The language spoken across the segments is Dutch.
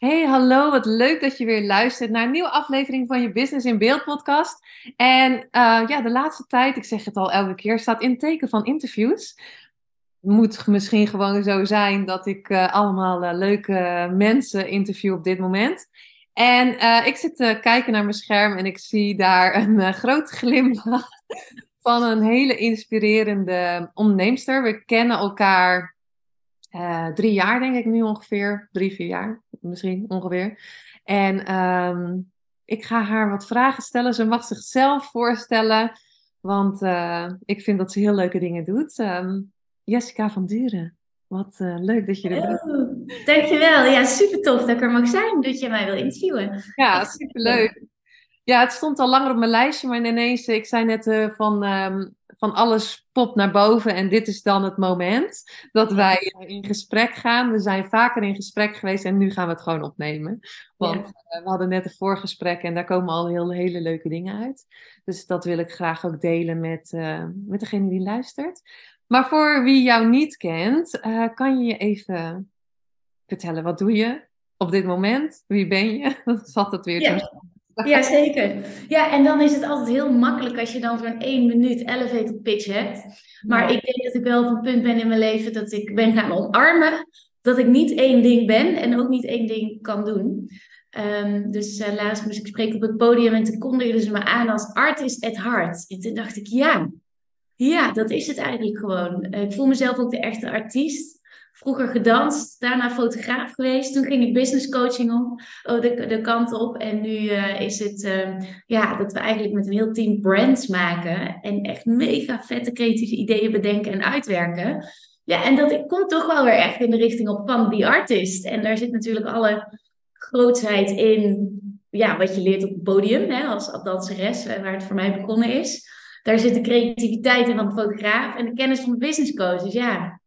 Hey, hallo, wat leuk dat je weer luistert naar een nieuwe aflevering van je Business in Beeld podcast. En uh, ja, de laatste tijd, ik zeg het al elke keer, staat in teken van interviews. Moet misschien gewoon zo zijn dat ik uh, allemaal uh, leuke mensen interview op dit moment. En ik zit te kijken naar mijn scherm en ik zie daar een groot glimlach van een hele inspirerende onderneemster. We kennen elkaar drie jaar, denk ik nu ongeveer. Drie, vier jaar misschien ongeveer. En um, ik ga haar wat vragen stellen. Ze mag zichzelf voorstellen, want uh, ik vind dat ze heel leuke dingen doet. Um, Jessica van Duren. Wat uh, leuk dat je er bent. Oh, dankjewel. Ja, super tof dat ik er mag zijn, dat je mij wil interviewen. Ja, super leuk. Ja, het stond al langer op mijn lijstje, maar ineens, ik zei net uh, van um, van alles popt naar boven en dit is dan het moment dat wij in gesprek gaan. We zijn vaker in gesprek geweest en nu gaan we het gewoon opnemen. Want ja. uh, we hadden net een voorgesprek en daar komen al heel, hele leuke dingen uit. Dus dat wil ik graag ook delen met, uh, met degene die luistert. Maar voor wie jou niet kent, uh, kan je je even vertellen, wat doe je op dit moment? Wie ben je? Dan zat het weer ja. Ja, zeker. Ja, en dan is het altijd heel makkelijk als je dan zo'n één minuut elevator pitch hebt. Maar ja. ik denk dat ik wel op een punt ben in mijn leven dat ik ben gaan omarmen. Dat ik niet één ding ben en ook niet één ding kan doen. Um, dus uh, laatst moest ik spreken op het podium en toen kondigden ze me aan als artist at heart. En toen dacht ik, ja, ja, dat is het eigenlijk gewoon. Uh, ik voel mezelf ook de echte artiest vroeger gedanst, daarna fotograaf geweest. Toen ging ik business coaching om, oh, de, de kant op. En nu uh, is het uh, ja, dat we eigenlijk met een heel team brands maken. En echt mega vette creatieve ideeën bedenken en uitwerken. Ja, en dat komt toch wel weer echt in de richting op van die artist. En daar zit natuurlijk alle grootsheid in. Ja, wat je leert op het podium hè, als, danseres, eh, waar het voor mij begonnen is. Daar zit de creativiteit in van de fotograaf en de kennis van de business coach. Dus ja,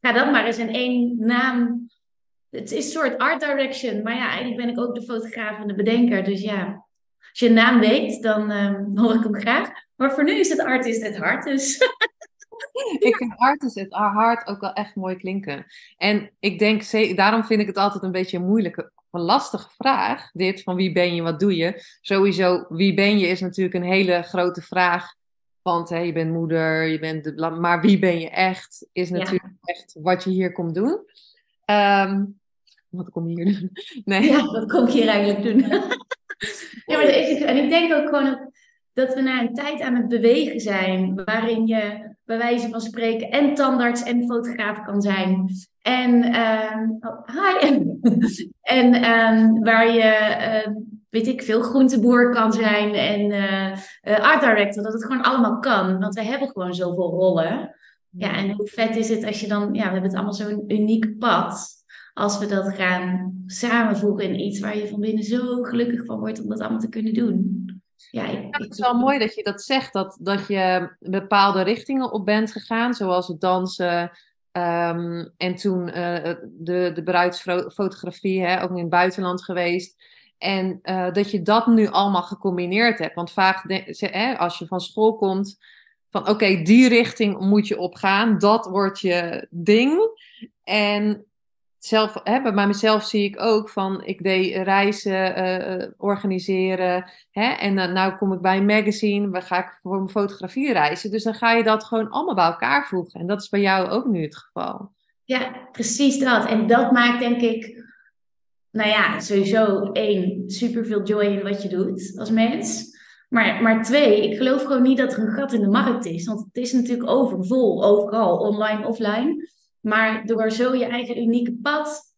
ga dat maar eens in één naam. Het is een soort art direction, maar ja, eigenlijk ben ik ook de fotograaf en de bedenker. Dus ja, als je een naam weet, dan uh, hoor ik hem graag. Maar voor nu is het artist het hart, dus... ik vind artist het hart ook wel echt mooi klinken. En ik denk, daarom vind ik het altijd een beetje een moeilijke, een lastige vraag. Dit van wie ben je, wat doe je? Sowieso, wie ben je is natuurlijk een hele grote vraag want hè, je bent moeder, je bent de, maar wie ben je echt, is natuurlijk ja. echt wat je hier komt doen. Um, wat kom je hier doen? Nee. Ja, wat kom ik hier eigenlijk doen? ja, maar is, en ik denk ook gewoon dat we naar een tijd aan het bewegen zijn, waarin je bij wijze van spreken en tandarts en fotograaf kan zijn. En, um, oh, hi. en um, waar je uh, weet ik veel, groenteboer kan zijn en uh, uh, art director. Dat het gewoon allemaal kan. Want we hebben gewoon zoveel rollen. Ja, en hoe vet is het als je dan, ja, we hebben het allemaal zo'n uniek pad. Als we dat gaan samenvoegen in iets waar je van binnen zo gelukkig van wordt om dat allemaal te kunnen doen. Ja, ik, het is wel mooi dat je dat zegt, dat, dat je bepaalde richtingen op bent gegaan, zoals het dansen, um, en toen uh, de, de bruidsfotografie, hè, ook in het buitenland geweest. En uh, dat je dat nu allemaal gecombineerd hebt. Want vaak, als je van school komt, van oké, die richting moet je opgaan, dat wordt je ding. En zelf, hè, bij mezelf zie ik ook van, ik deed reizen uh, organiseren. Hè, en dan nou kom ik bij een magazine, waar ga ik voor mijn fotografie reizen. Dus dan ga je dat gewoon allemaal bij elkaar voegen. En dat is bij jou ook nu het geval. Ja, precies dat. En dat maakt denk ik nou ja, sowieso één, super veel joy in wat je doet als mens. Maar, maar twee, ik geloof gewoon niet dat er een gat in de markt is. Want het is natuurlijk overvol, overal, online, offline. Maar door zo je eigen unieke pad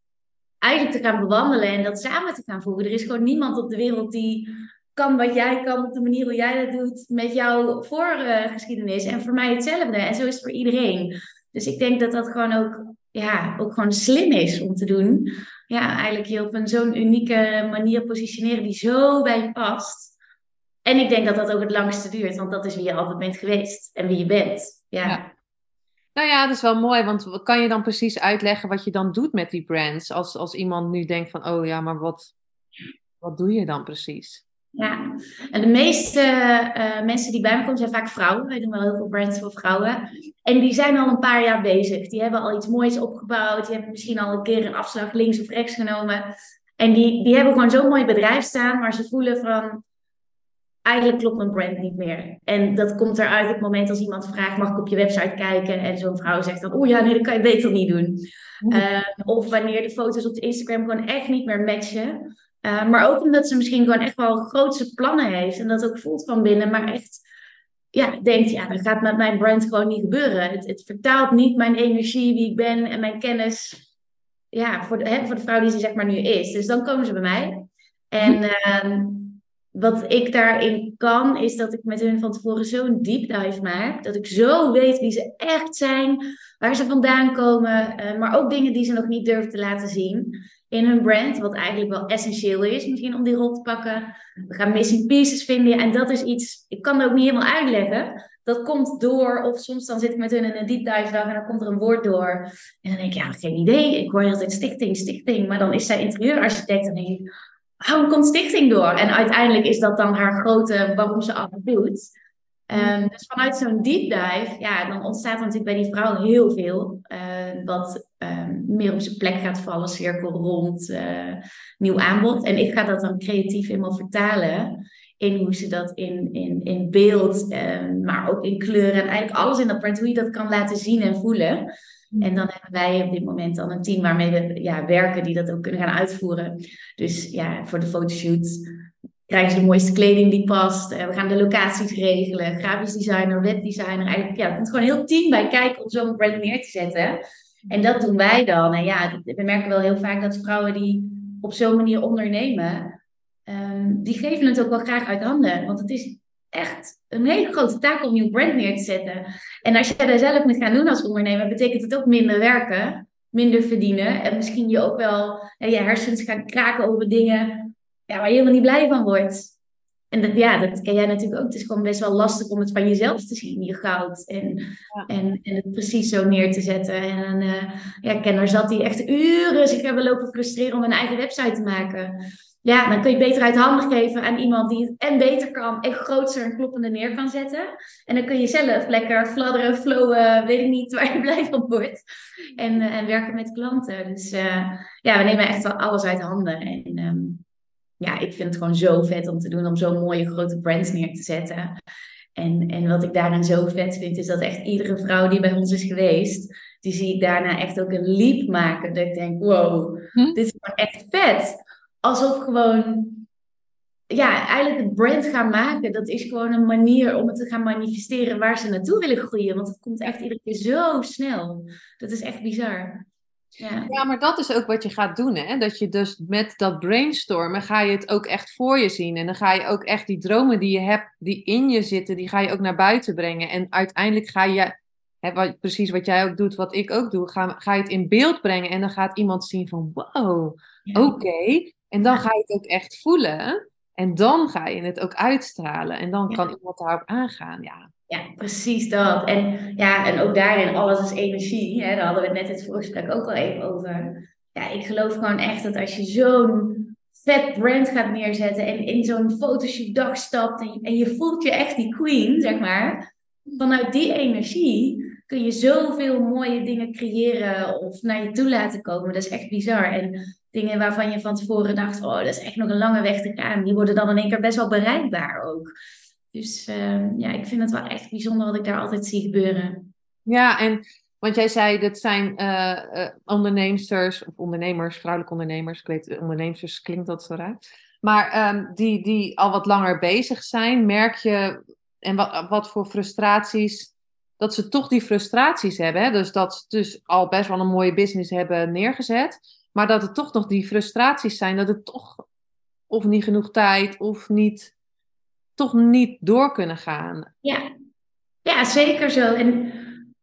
eigenlijk te gaan bewandelen en dat samen te gaan voegen. Er is gewoon niemand op de wereld die kan wat jij kan op de manier hoe jij dat doet met jouw voorgeschiedenis. en voor mij hetzelfde. En zo is het voor iedereen. Dus ik denk dat dat gewoon ook, ja, ook gewoon slim is om te doen. Ja, eigenlijk je op een zo'n unieke manier positioneren die zo bij je past. En ik denk dat dat ook het langste duurt, want dat is wie je altijd bent geweest en wie je bent. ja. Nou ja, dat is wel mooi, want kan je dan precies uitleggen wat je dan doet met die brands? Als, als iemand nu denkt van, oh ja, maar wat, wat doe je dan precies? Ja, en de meeste uh, mensen die bij me komen zijn vaak vrouwen. Wij doen wel heel veel brands voor vrouwen. En die zijn al een paar jaar bezig. Die hebben al iets moois opgebouwd. Die hebben misschien al een keer een afslag links of rechts genomen. En die, die hebben gewoon zo'n mooi bedrijf staan, maar ze voelen van, eigenlijk klopt mijn brand niet meer. En dat komt eruit op het moment als iemand vraagt, mag ik op je website kijken? En zo'n vrouw zegt dan, oeh ja, nee, dat kan je beter niet doen. Uh, of wanneer de foto's op de Instagram gewoon echt niet meer matchen. Uh, maar ook omdat ze misschien gewoon echt wel grootse plannen heeft. En dat ook voelt van binnen, maar echt ja, denkt, ja, dat gaat met mijn brand gewoon niet gebeuren. Het, het vertaalt niet mijn energie, wie ik ben en mijn kennis ja, voor, de, hè, voor de vrouw die ze zeg maar nu is. Dus dan komen ze bij mij. En uh, wat ik daarin kan, is dat ik met hun van tevoren zo'n deep dive maak. Dat ik zo weet wie ze echt zijn, waar ze vandaan komen. Uh, maar ook dingen die ze nog niet durven te laten zien in hun brand. Wat eigenlijk wel essentieel is, misschien om die rol te pakken. We gaan missing pieces vinden. En dat is iets, ik kan dat ook niet helemaal uitleggen. Dat komt door, of soms dan zit ik met hun in een deep dive dag en dan komt er een woord door. En dan denk ik, ja, geen idee. Ik hoor altijd stichting, stichting. Maar dan is zij interieurarchitect en denk ik, waarom komt stichting door? En uiteindelijk is dat dan haar grote waarom ze alles doet. Um, dus vanuit zo'n deep dive, ja, dan ontstaat er natuurlijk bij die vrouw heel veel. Uh, wat um, meer op zijn plek gaat vallen, cirkel rond, uh, nieuw aanbod. En ik ga dat dan creatief helemaal vertalen in hoe ze dat in, in, in beeld, uh, maar ook in kleuren en eigenlijk alles in dat print, hoe je dat kan laten zien en voelen. Mm. En dan hebben wij op dit moment dan een team waarmee we ja, werken die dat ook kunnen gaan uitvoeren. Dus ja, voor de fotoshoot krijgen ze de mooiste kleding die past. Uh, we gaan de locaties regelen, grafisch designer, webdesigner. Eigenlijk, ja, er komt gewoon een heel team bij kijken om zo'n brand neer te zetten. En dat doen wij dan. En ja, we merken wel heel vaak dat vrouwen die op zo'n manier ondernemen, um, die geven het ook wel graag uit handen. Want het is echt een hele grote taak om je brand neer te zetten. En als je dat zelf moet gaan doen als ondernemer, betekent het ook minder werken, minder verdienen. En misschien je ook wel ja, je hersens gaan kraken over dingen ja, waar je helemaal niet blij van wordt. En dat, ja, dat ken jij natuurlijk ook. Het is gewoon best wel lastig om het van jezelf te zien, je goud. En, en, en het precies zo neer te zetten. En uh, ja, kenner zat die echt uren zich hebben lopen frustreren om een eigen website te maken. Ja, dan kun je beter uit handen geven aan iemand die het en beter kan en groter en kloppender neer kan zetten. En dan kun je zelf lekker fladderen, flowen, weet ik niet waar je blij van wordt. En, uh, en werken met klanten. Dus uh, ja, we nemen echt wel alles uit handen. En um, ja, ik vind het gewoon zo vet om te doen, om zo'n mooie grote brands neer te zetten. En, en wat ik daarin zo vet vind, is dat echt iedere vrouw die bij ons is geweest, die zie ik daarna echt ook een leap maken. Dat ik denk, wow, hm? dit is gewoon echt vet. Alsof gewoon, ja, eigenlijk het brand gaan maken, dat is gewoon een manier om het te gaan manifesteren waar ze naartoe willen groeien. Want het komt echt iedere keer zo snel. Dat is echt bizar. Ja. ja, maar dat is ook wat je gaat doen. Hè? Dat je dus met dat brainstormen ga je het ook echt voor je zien. En dan ga je ook echt die dromen die je hebt, die in je zitten, die ga je ook naar buiten brengen. En uiteindelijk ga je, hè, wat, precies wat jij ook doet, wat ik ook doe, ga, ga je het in beeld brengen. En dan gaat iemand zien van wow, oké. En dan ga je het ook echt voelen. En dan ga je het ook uitstralen. En dan kan iemand daarop aangaan. Ja, ja, precies dat. En, ja, en ook daarin, alles is energie. Hè? Daar hadden we het net het voorgesprek ook al even over. Ja, ik geloof gewoon echt dat als je zo'n vet brand gaat neerzetten en in zo'n fotoshoot dag stapt en, en je voelt je echt die queen, zeg maar. Vanuit die energie kun je zoveel mooie dingen creëren of naar je toe laten komen. Dat is echt bizar. En dingen waarvan je van tevoren dacht, oh, dat is echt nog een lange weg te gaan. Die worden dan in één keer best wel bereikbaar ook. Dus uh, ja, ik vind het wel echt bijzonder wat ik daar altijd zie gebeuren. Ja, en want jij zei dat zijn uh, of ondernemers, vrouwelijke ondernemers, ik weet, onderneemsters klinkt dat zo raar. Maar um, die, die al wat langer bezig zijn, merk je, en wat, wat voor frustraties, dat ze toch die frustraties hebben. Hè? Dus dat ze dus al best wel een mooie business hebben neergezet, maar dat het toch nog die frustraties zijn, dat het toch of niet genoeg tijd of niet toch niet door kunnen gaan. Ja, ja zeker zo. En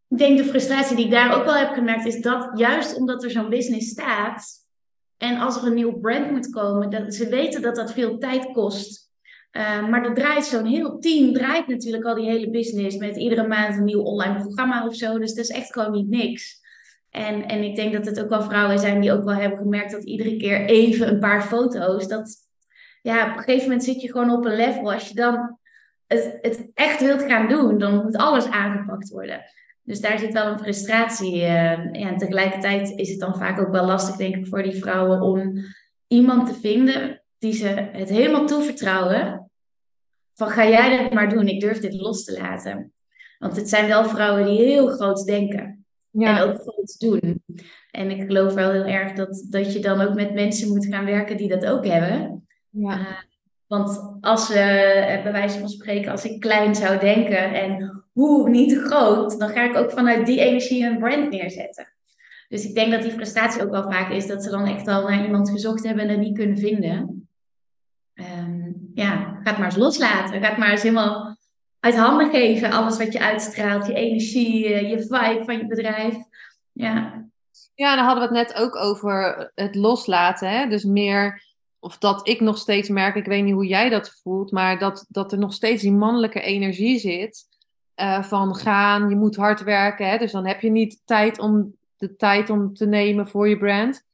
ik denk de frustratie die ik daar ook wel heb gemerkt, is dat juist omdat er zo'n business staat. En als er een nieuw brand moet komen, dat ze weten dat dat veel tijd kost. Uh, maar er draait zo'n heel team, draait natuurlijk al die hele business met iedere maand een nieuw online programma of zo. Dus dat is echt gewoon niet niks. En, en ik denk dat het ook wel vrouwen zijn die ook wel hebben gemerkt dat iedere keer even een paar foto's, dat ja, op een gegeven moment zit je gewoon op een level. Als je dan het, het echt wilt gaan doen, dan moet alles aangepakt worden. Dus daar zit wel een frustratie. Uh, ja, en tegelijkertijd is het dan vaak ook wel lastig, denk ik, voor die vrouwen om iemand te vinden die ze het helemaal toevertrouwen. Van ga jij dit maar doen, ik durf dit los te laten. Want het zijn wel vrouwen die heel groot denken. Ja. En ook groot doen. En ik geloof wel heel erg dat, dat je dan ook met mensen moet gaan werken die dat ook hebben. Ja. Uh, want als we, uh, bij wijze van spreken, als ik klein zou denken en hoe niet te groot, dan ga ik ook vanuit die energie een brand neerzetten. Dus ik denk dat die frustratie ook wel vaak is dat ze dan echt al naar iemand gezocht hebben en dat niet kunnen vinden. Um, ja, ga het maar eens loslaten. Ga het maar eens helemaal uit handen geven. Alles wat je uitstraalt, je energie, eh, je vibe van je bedrijf. Ja. Ja, dan hadden we het net ook over het loslaten. Hè? Dus meer, of dat ik nog steeds merk, ik weet niet hoe jij dat voelt, maar dat, dat er nog steeds die mannelijke energie zit. Uh, van gaan, je moet hard werken. Hè? Dus dan heb je niet tijd om de tijd om te nemen voor je brand.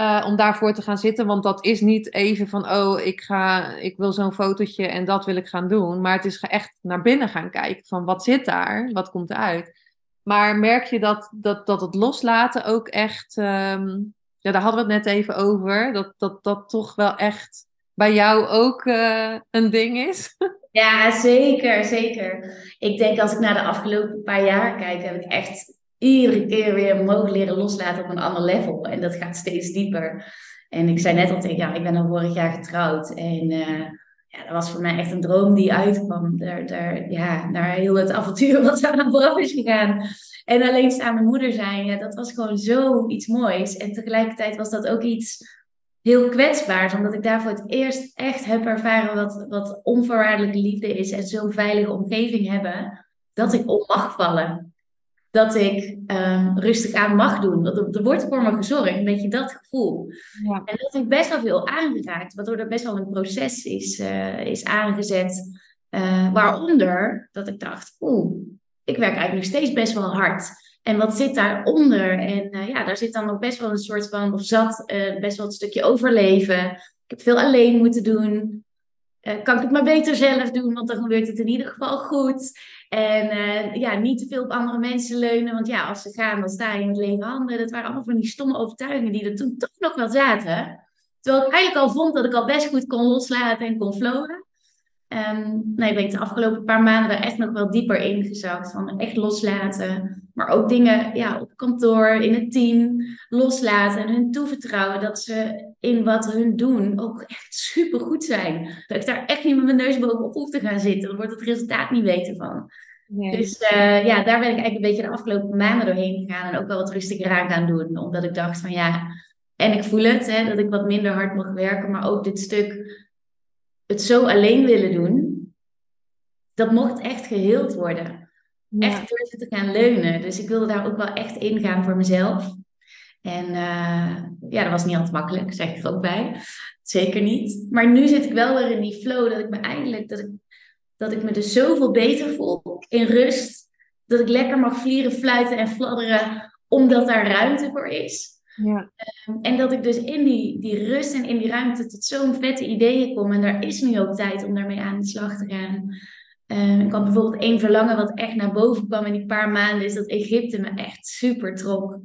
Uh, om daarvoor te gaan zitten. Want dat is niet even van, oh, ik, ga, ik wil zo'n fotootje en dat wil ik gaan doen. Maar het is echt naar binnen gaan kijken van wat zit daar, wat komt eruit. Maar merk je dat, dat, dat het loslaten ook echt, um, ja, daar hadden we het net even over, dat dat, dat toch wel echt bij jou ook uh, een ding is? Ja, zeker, zeker. Ik denk als ik naar de afgelopen paar jaar kijk, heb ik echt iedere keer weer mogen leren loslaten op een ander level. En dat gaat steeds dieper. En ik zei net al tegen ja, ik ben al vorig jaar getrouwd. En uh, ja, dat was voor mij echt een droom die uitkwam. Daar, daar, ja, naar heel het avontuur wat daar aan vooraf is gegaan. En alleen samen moeder zijn, ja, dat was gewoon zo iets moois. En tegelijkertijd was dat ook iets heel kwetsbaars. Omdat ik daarvoor het eerst echt heb ervaren wat, wat onvoorwaardelijke liefde is. En zo'n veilige omgeving hebben. Dat ik op mag vallen dat ik um, rustig aan mag doen. Dat er, wordt voor me gezorgd, een beetje dat gevoel. Ja. En dat ik best wel veel aangeraakt, waardoor er best wel een proces is, uh, is aangezet. Uh, waaronder dat ik dacht, oeh, ik werk eigenlijk nog steeds best wel hard. En wat zit daaronder? En uh, ja, daar zit dan ook best wel een soort van, of zat best wel een stukje overleven. Ik heb veel alleen moeten doen. kan ik het maar beter zelf doen, want dan gebeurt het in ieder geval goed. En ja, niet te veel op andere mensen leunen. Want ja, als ze gaan, dan sta je in het lege handen. Dat waren allemaal van die stomme overtuigingen die er toen toch nog wel zaten. Terwijl ik eigenlijk al vond dat ik al best goed kon loslaten en kon flowen. Um, nee, ben ik de afgelopen paar maanden daar echt nog wel dieper in gezakt. Van echt loslaten. Maar ook dingen ja, op kantoor, in het team loslaten. En hun toevertrouwen dat ze in wat hun doen ook echt super goed zijn. Dat ik daar echt niet met mijn neus bovenop hoef te gaan zitten. Dan wordt het resultaat niet weten van. Dus uh, ja, daar ben ik eigenlijk een beetje de afgelopen maanden doorheen gegaan. En ook wel wat rustiger aan gaan doen. Omdat ik dacht van ja, en ik voel het, hè, dat ik wat minder hard mag werken. Maar ook dit stuk het zo alleen willen doen, dat mocht echt geheeld worden. Echt durven te gaan leunen. Dus ik wilde daar ook wel echt ingaan voor mezelf. En uh, ja, dat was niet altijd makkelijk, zeg ik er ook bij. Zeker niet. Maar nu zit ik wel weer in die flow dat ik me eindelijk, dat ik, dat ik me dus zoveel beter voel in rust. Dat ik lekker mag vlieren, fluiten en fladderen, omdat daar ruimte voor is. Ja. En dat ik dus in die, die rust en in die ruimte tot zo'n vette ideeën kom. En daar is nu ook tijd om daarmee aan de slag te gaan. Um, ik had bijvoorbeeld één verlangen wat echt naar boven kwam in die paar maanden. Is dat Egypte me echt super trok.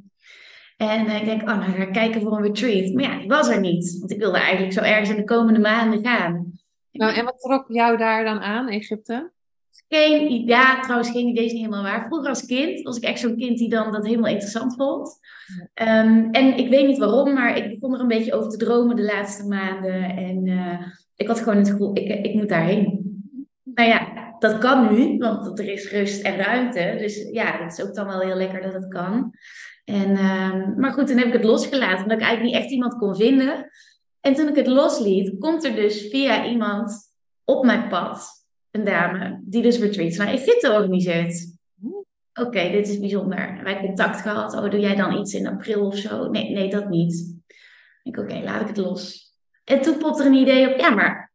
En uh, ik denk, oh, nou ga ik kijken voor een retreat. Maar ja, die was er niet. Want ik wilde eigenlijk zo ergens in de komende maanden gaan. Nou, en wat trok jou daar dan aan, Egypte? Geen idee. Ja, trouwens, geen idee is niet helemaal waar. Vroeger als kind was ik echt zo'n kind die dan dat helemaal interessant vond. Um, en ik weet niet waarom, maar ik begon er een beetje over te dromen de laatste maanden. En uh, ik had gewoon het gevoel, ik, ik moet daarheen. Nou ja, dat kan nu, want er is rust en ruimte. Dus ja, dat is ook dan wel heel lekker dat het kan. En, um, maar goed, toen heb ik het losgelaten, omdat ik eigenlijk niet echt iemand kon vinden. En toen ik het losliet, komt er dus via iemand op mijn pad een dame die dus retreats naar Egypte organiseert. oké, dit is bijzonder. Wij contact gehad. Oh, doe jij dan iets in april of zo? Nee, nee, dat niet. Ik oké, laat ik het los. En toen popt er een idee op, ja, maar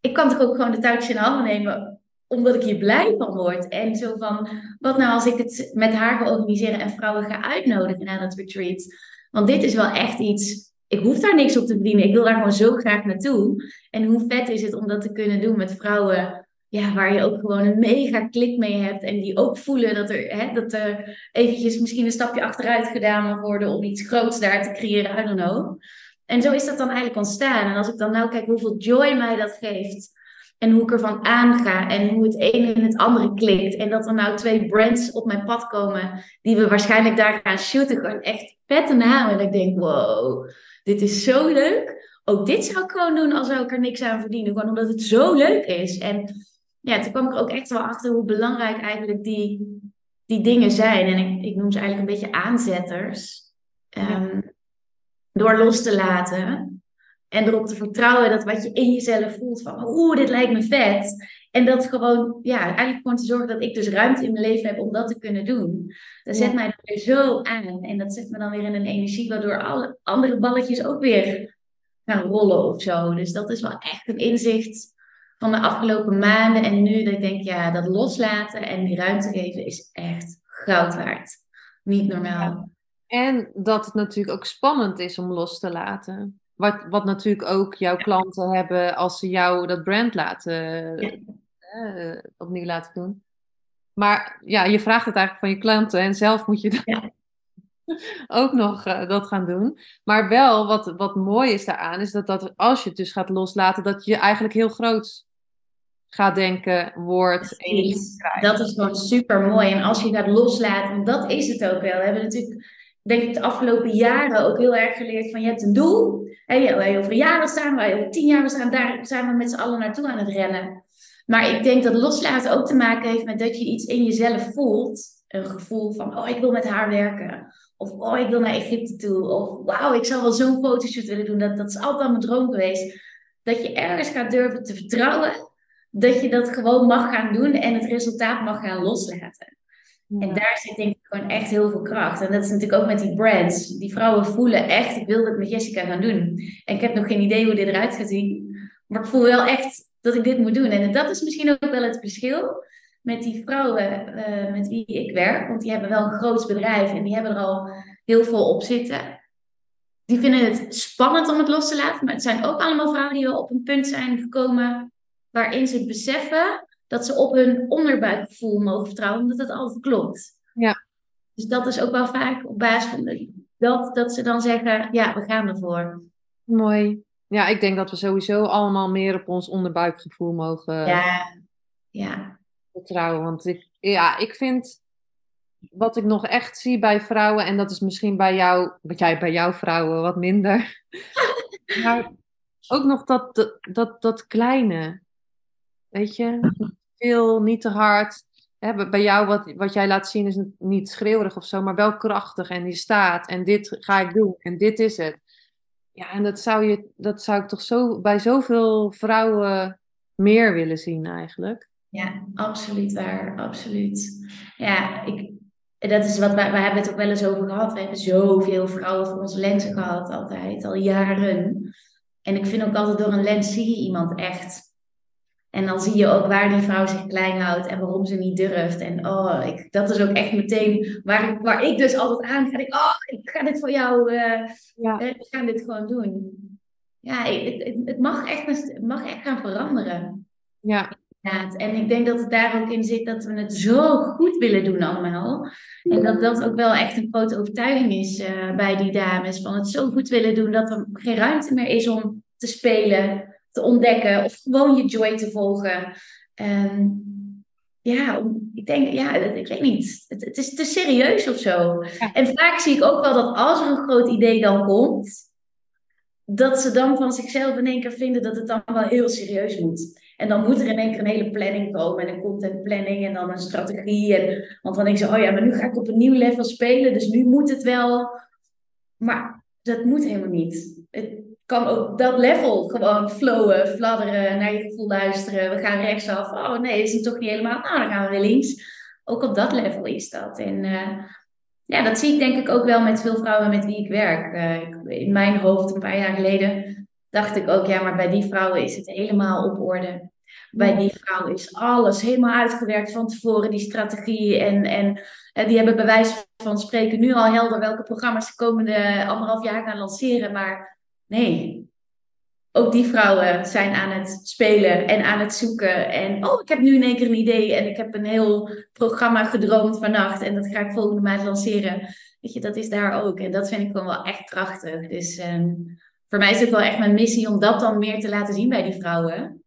ik kan toch ook gewoon de touwtje in handen nemen, omdat ik hier blij van word. En zo van, wat nou als ik het met haar ga organiseren en vrouwen ga uitnodigen naar dat retreat? Want dit is wel echt iets, ik hoef daar niks op te verdienen. Ik wil daar gewoon zo graag naartoe. En hoe vet is het om dat te kunnen doen met vrouwen ja, waar je ook gewoon een mega klik mee hebt. En die ook voelen dat er, hè, dat er eventjes misschien een stapje achteruit gedaan mag worden om iets groots daar te creëren. I don't know. En zo is dat dan eigenlijk ontstaan. En als ik dan nou kijk hoeveel joy mij dat geeft. En hoe ik ervan aanga. En hoe het ene in het andere klikt. En dat er nou twee brands op mijn pad komen. Die we waarschijnlijk daar gaan shooten. Gewoon echt vette namen. En ik denk, wow, dit is zo leuk. Ook dit zou ik gewoon doen als zou ik er niks aan verdienen. Gewoon omdat het zo leuk is. En ja, toen kwam ik er ook echt wel achter hoe belangrijk eigenlijk die, die dingen zijn. En ik, ik noem ze eigenlijk een beetje aanzetters. Ehm, door los te laten. En erop te vertrouwen dat wat je in jezelf voelt van, oeh, dit lijkt me vet. En dat gewoon, ja, eigenlijk gewoon te zorgen dat ik dus ruimte in mijn leven heb om dat te kunnen doen. Dat zet mij weer zo aan. En dat zet me dan weer in een energie waardoor alle andere balletjes ook weer gaan rollen of zo. Dus dat is wel echt een inzicht van de afgelopen maanden en nu dat ik denk, ja, dat loslaten en die ruimte geven is echt goud waard. Niet normaal. En dat het natuurlijk ook spannend is om los te laten. Wat, wat natuurlijk ook jouw klanten hebben als ze jou dat brand laten, eh, opnieuw laten doen. Maar ja, je vraagt het eigenlijk van je klanten en zelf moet je dan ook nog uh, dat gaan doen. Maar wel, wat, wat mooi is daaraan, is dat, dat als je het dus gaat loslaten, dat je eigenlijk heel groot gaat denken, wordt. Dat is gewoon super mooi. En als je dat loslaat, en dat is het ook wel. We hebben natuurlijk, denk ik, de afgelopen jaren ook heel erg geleerd van je hebt een doel. Waar je over jaren staan, waar je over tien jaar staan, daar zijn we met z'n allen naartoe aan het rennen. Maar ik denk dat loslaten ook te maken heeft met dat je iets in jezelf voelt. Een gevoel van, oh, ik wil met haar werken. Of, oh, ik wil naar Egypte toe. Of, wauw, ik zou wel zo'n fotoshoot willen doen. Dat, dat is altijd mijn droom geweest. Dat je ergens gaat durven te vertrouwen dat je dat gewoon mag gaan doen en het resultaat mag gaan loslaten. En daar zit denk ik gewoon echt heel veel kracht. En dat is natuurlijk ook met die brands. Die vrouwen voelen echt, ik wil dat met Jessica gaan doen. En ik heb nog geen idee hoe dit eruit gaat zien. Maar ik voel wel echt dat ik dit moet doen. En dat is misschien ook wel het verschil met die vrouwen uh, met wie ik werk. Want die hebben wel een groot bedrijf en die hebben er al heel veel op zitten. Die vinden het spannend om het los te laten. Maar het zijn ook allemaal vrouwen die wel op een punt zijn gekomen waarin ze beseffen dat ze op hun onderbuikgevoel mogen vertrouwen, omdat het altijd klopt. Ja. Dus dat is ook wel vaak op basis van dat, dat ze dan zeggen, ja, we gaan ervoor. Mooi. Ja, ik denk dat we sowieso allemaal meer op ons onderbuikgevoel mogen ja. Ja. vertrouwen. Want ik, ja, ik vind wat ik nog echt zie bij vrouwen, en dat is misschien bij jou, wat jij bij jouw vrouwen wat minder. maar ook nog dat, dat, dat, dat kleine. Weet je, veel, niet te hard. Hè, bij jou, wat, wat jij laat zien, is niet schreeuwerig of zo, maar wel krachtig. En die staat. En dit ga ik doen. En dit is het. Ja, en dat zou, je, dat zou ik toch zo, bij zoveel vrouwen meer willen zien eigenlijk. Ja, absoluut waar. Absoluut. Ja, ik, dat is wat wij, hebben het ook wel eens over gehad. We hebben zoveel vrouwen voor onze lenzen gehad, altijd, al jaren. En ik vind ook altijd door een lens zie je iemand echt. En dan zie je ook waar die vrouw zich klein houdt en waarom ze niet durft. En oh, ik, dat is ook echt meteen waar ik, waar ik dus altijd aan ga. Ik, oh, ik ga dit voor jou, uh, ja. we gaan dit gewoon doen. Ja, het, het, mag echt, het mag echt gaan veranderen. Ja. En ik denk dat het daar ook in zit dat we het zo goed willen doen allemaal. En dat dat ook wel echt een grote overtuiging is uh, bij die dames. Van het zo goed willen doen dat er geen ruimte meer is om te spelen te ontdekken of gewoon je joy te volgen. Um, ja, ik denk, ja, ik weet niet. Het, het is te serieus of zo. En vaak zie ik ook wel dat als er een groot idee dan komt, dat ze dan van zichzelf in één keer vinden dat het dan wel heel serieus moet. En dan moet er in één keer een hele planning komen en een contentplanning en dan een strategie. En, want dan denken ze, oh ja, maar nu ga ik op een nieuw level spelen, dus nu moet het wel. Maar dat moet helemaal niet. Het, kan ook dat level gewoon flowen, fladderen, naar je gevoel luisteren. We gaan rechtsaf. Oh nee, is het toch niet helemaal? Nou, dan gaan we weer links. ook op dat level is dat. En uh, ja, dat zie ik denk ik ook wel met veel vrouwen met wie ik werk. Uh, in mijn hoofd een paar jaar geleden dacht ik ook, ja, maar bij die vrouwen is het helemaal op orde. Bij die vrouw is alles helemaal uitgewerkt van tevoren, die strategie. En, en, en die hebben bij wijze van spreken nu al helder welke programma's de komende anderhalf jaar gaan lanceren. Maar nee, ook die vrouwen zijn aan het spelen en aan het zoeken. En oh, ik heb nu in één keer een idee en ik heb een heel programma gedroomd vannacht en dat ga ik volgende maand lanceren. Weet je, dat is daar ook. En dat vind ik gewoon wel echt krachtig. Dus um, voor mij is het wel echt mijn missie om dat dan meer te laten zien bij die vrouwen.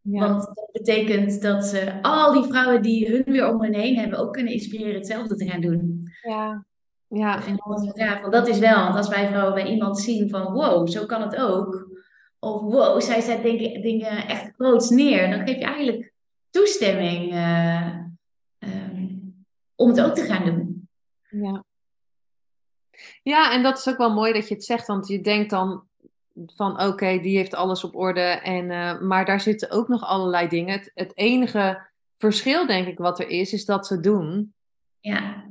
Ja. Want dat betekent dat ze al die vrouwen die hun weer om hen heen hebben ook kunnen inspireren hetzelfde te gaan doen. Ja, ja. ja want dat is wel, want als wij vrouwen bij iemand zien van wow, zo kan het ook. Of wow, zij zet dingen, dingen echt groots neer. Dan geef je eigenlijk toestemming uh, um, om het ook te gaan doen. Ja. Ja, en dat is ook wel mooi dat je het zegt, want je denkt dan van oké, die heeft alles op orde. En, uh, maar daar zitten ook nog allerlei dingen. Het, het, enige verschil, denk ik, wat er is, is dat ze doen. Ja,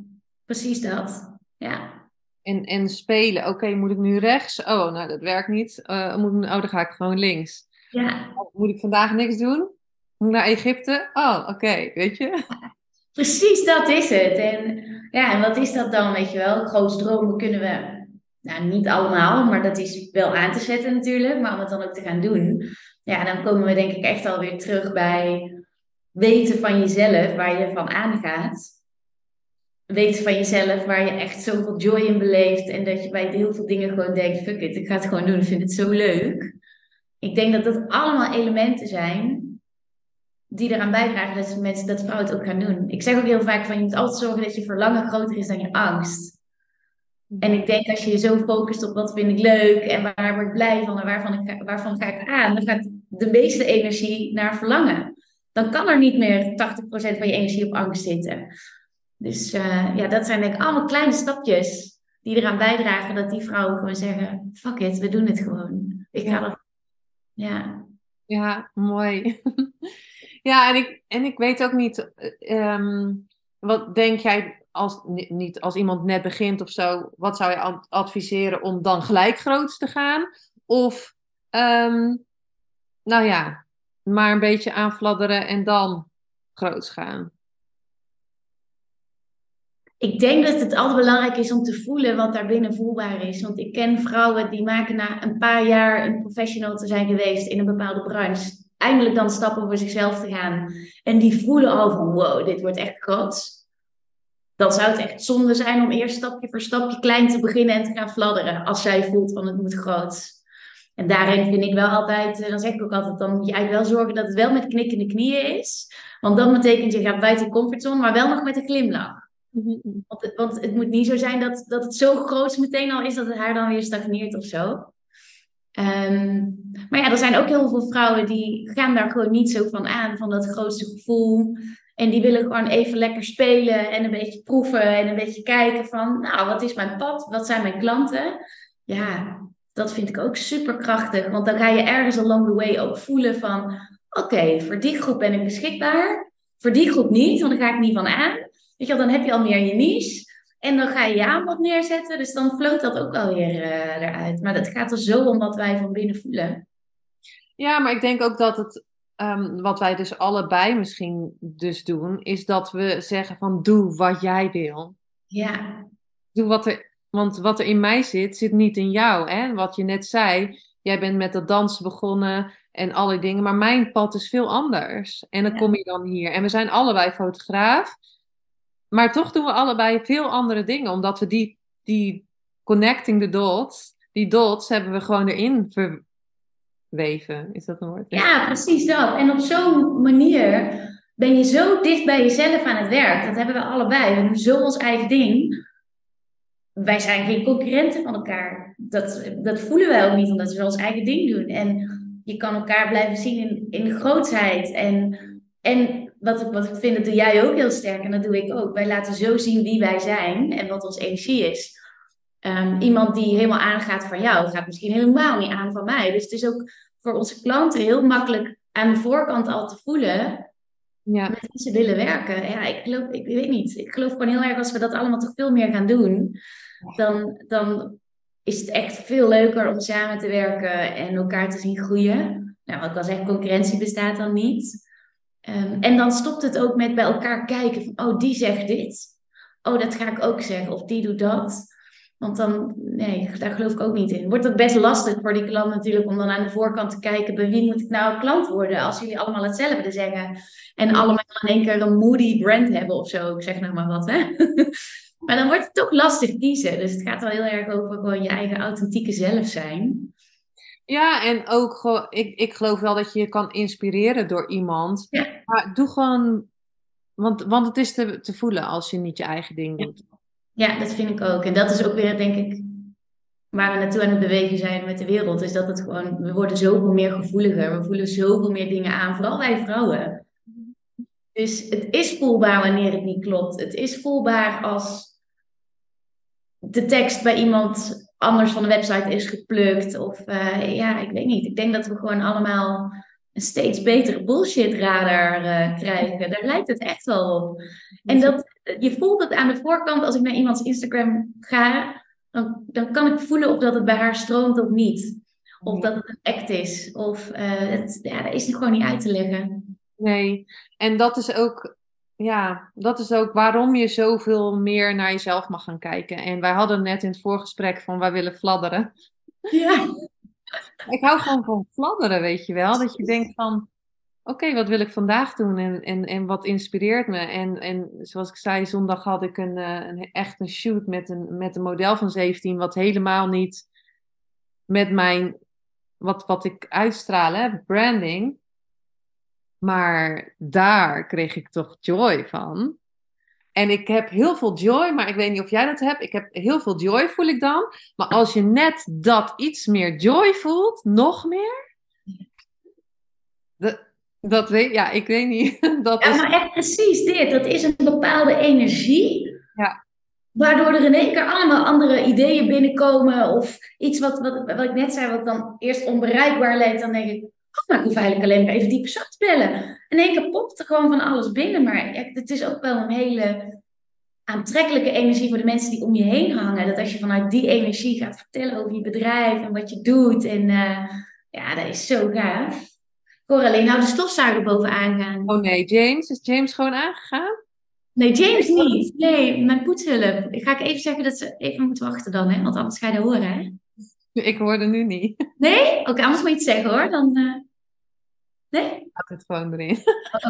precies dat. Ja. En, en spelen. Oké, moet ik nu rechts? Oh, nou, dat werkt niet. Uh, moet oh, dan ga ik gewoon links. Ja. Moet ik vandaag niks doen? Moet ik naar Egypte? Oh, oké, weet je? Precies, dat is het. En ja, en wat is dat dan, weet je wel? Groot dromen kunnen we nou, niet allemaal, maar dat is wel aan te zetten natuurlijk. Maar om het dan ook te gaan doen, ja, dan komen we denk ik echt alweer terug bij weten van jezelf, waar je van aangaat. Weten van jezelf, waar je echt zoveel joy in beleeft. En dat je bij heel veel dingen gewoon denkt, fuck it, ik ga het gewoon doen, ik vind het zo leuk. Ik denk dat dat allemaal elementen zijn die eraan bijdragen dat mensen, dat vrouwen het ook gaan doen. Ik zeg ook heel vaak van, je moet altijd zorgen dat je verlangen groter is dan je angst. En ik denk als je je zo focust op wat vind ik leuk en waar word ik blij van en waarvan, ik, waarvan ga ik aan, dan gaat de meeste energie naar verlangen. Dan kan er niet meer 80% van je energie op angst zitten. Dus uh, ja, dat zijn denk ik allemaal kleine stapjes die eraan bijdragen dat die vrouwen gewoon zeggen: fuck it, we doen het gewoon. Ik ga er. Ja. Ja, mooi. ja, en ik, en ik weet ook niet, um, wat denk jij als, niet als iemand net begint of zo, wat zou je adviseren om dan gelijk groots te gaan? Of, um, nou ja, maar een beetje aanfladderen en dan groots gaan? Ik denk dat het altijd belangrijk is om te voelen wat daar binnen voelbaar is. Want ik ken vrouwen die maken na een paar jaar een professional te zijn geweest in een bepaalde branche, eindelijk dan stappen voor zichzelf te gaan. En die voelen al van wow, dit wordt echt groot dan zou het echt zonde zijn om eerst stapje voor stapje klein te beginnen en te gaan fladderen. Als zij voelt van het moet groot. En daarin vind ik wel altijd, eh, dan zeg ik ook altijd, dan moet je eigenlijk wel zorgen dat het wel met knikkende knieën is. Want dat betekent je gaat buiten comfortzone, maar wel nog met een glimlach. Mhm. Want, want het moet niet zo zijn dat, dat het zo groot meteen al is dat het haar dan weer stagneert of zo. Ehm, maar ja, er zijn ook heel veel vrouwen die gaan daar gewoon niet zo van aan, van dat grootste gevoel. En die willen gewoon even lekker spelen en een beetje proeven en een beetje kijken van, nou, wat is mijn pad? Wat zijn mijn klanten? Ja, dat vind ik ook super krachtig. Want dan ga je ergens along the way ook voelen van, oké, voor die groep ben ik beschikbaar. Voor die groep niet, want daar ga ik niet van aan. Weet je, dan heb je al meer je niche. En dan ga je je aanbod neerzetten. Dus dan floot dat ook wel weer uh, eruit. Maar dat gaat er zo om wat wij van binnen voelen. Ja, maar ik denk ook dat het Ehm, wat wij dus allebei misschien dus doen, is dat we zeggen van doe wat jij wil. Ja. Doe wat er, want wat er in mij zit, zit niet in jou. Hè? Wat je net zei, jij bent met dat dansen begonnen en alle dingen, maar mijn pad is veel anders. En dan kom je dan hier. En we zijn allebei fotograaf, maar toch doen we allebei veel andere dingen, omdat we die, die connecting the dots, die dots hebben we gewoon erin ver, weven. Is dat een woord? Ja, precies dat. En op zo'n manier ben je zo dicht bij jezelf aan het werk. Dat hebben we allebei. We doen zo ons eigen ding. Wij zijn geen concurrenten van elkaar. Dat, dat voelen wij ook niet, omdat we ons eigen ding doen. En je kan elkaar blijven zien in, in grootheid. En, en wat, ik, wat ik vind, dat doe jij ook heel sterk. En dat doe ik ook. Wij laten zo zien wie wij zijn en wat onze energie is. Ehm, iemand die helemaal aangaat van jou, gaat misschien helemaal niet aan van mij. Dus het is ook voor onze klanten heel makkelijk aan de voorkant al te voelen ja. met wie ze willen werken. Ja, ik geloof, ik weet niet. Ik geloof gewoon heel erg als we dat allemaal toch veel meer gaan doen, dan, dan is het echt veel leuker om samen te werken en elkaar te zien groeien. Nou, wat ik al zeg, concurrentie bestaat dan niet. Ehm, en dan stopt het ook met bij elkaar kijken van, oh, die zegt dit. Oh, dat ga ik ook zeggen. Of die doet dat. Want dan, nee, daar geloof ik ook niet in. Wordt het best lastig voor die klant natuurlijk om dan aan de voorkant te kijken bij wie moet ik nou klant worden als jullie allemaal hetzelfde zeggen. En allemaal in één keer een moody brand hebben of zo. Ik zeg nog maar wat, hè. maar dan wordt het toch lastig kiezen. Dus het gaat wel heel erg over gewoon je eigen authentieke zelf zijn. Ja, en ook gewoon, ik, ik geloof wel dat je je kan inspireren door iemand. Maar doe gewoon, want, want het is te, te voelen als je niet je eigen ding doet. Ja, dat vind ik ook. En dat is ook weer, denk ik, waar we naartoe aan het bewegen zijn met de wereld. Is dat het gewoon, we worden zoveel meer gevoeliger. We voelen zoveel meer dingen aan, vooral wij vrouwen. Dus het is voelbaar wanneer het niet klopt. Het is voelbaar als de tekst bij iemand anders van de website is geplukt. Of uh, ja, ik weet niet. Ik denk dat we gewoon allemaal een steeds betere bullshit radar uh, krijgen. Daar lijkt het echt wel op. En dat, je voelt het aan de voorkant als ik naar iemands Instagram ga. Dan, kan ik voelen of dat het bij haar stroomt of niet. Of dat het een act is. Of uh, het, ja, dat is gewoon niet uit te leggen. Nee, en dat is ook ja, dat is ook waarom je zoveel meer naar jezelf mag gaan kijken. En wij hadden net in het voorgesprek van wij willen fladderen. Ja. Ik hou gewoon van fladderen, weet je wel. Dat je denkt van, oké, wat wil ik vandaag doen en, en, en wat inspireert me? En, en zoals ik zei, zondag had ik een, eh, een, echt een shoot met een, met een model van 17, wat helemaal niet met mijn, wat, wat ik uitstraal, hè, branding, maar daar kreeg ik toch joy van. En ik heb heel veel joy, maar ik weet niet of jij dat hebt. Ik heb heel veel joy, voel ik dan. Maar als je net dat iets meer joy voelt, nog meer. Dat, dat weet ja, ik weet niet. Dat ja, maar echt precies dit. Dat is een bepaalde energie. Ja. Waardoor er in één keer allemaal andere ideeën binnenkomen. Of iets wat, wat, wat ik net zei, wat dan eerst onbereikbaar leek. Dan denk ik, oh, maar ik hoef eigenlijk alleen maar even die persoon te bellen. In één keer popt er gewoon van alles binnen. Maar het is ook wel een hele aantrekkelijke energie voor de mensen die om je heen hangen. Dat als je vanuit die energie gaat vertellen over je bedrijf en wat je doet. En uh, ja, dat is zo gaaf. Ik hoor alleen nou de stofzuiger bovenaan gaan. Oh nee, James? Is James gewoon aangegaan? Nee, James niet. Nee, mijn poetshulp. Ga ik even zeggen dat ze even moeten wachten dan, hè? Want anders ga je dat horen, hè? Ik hoorde nu niet. Nee? Oké, anders moet je het zeggen hoor. Dan, uh... Nee? Laat het gewoon erin.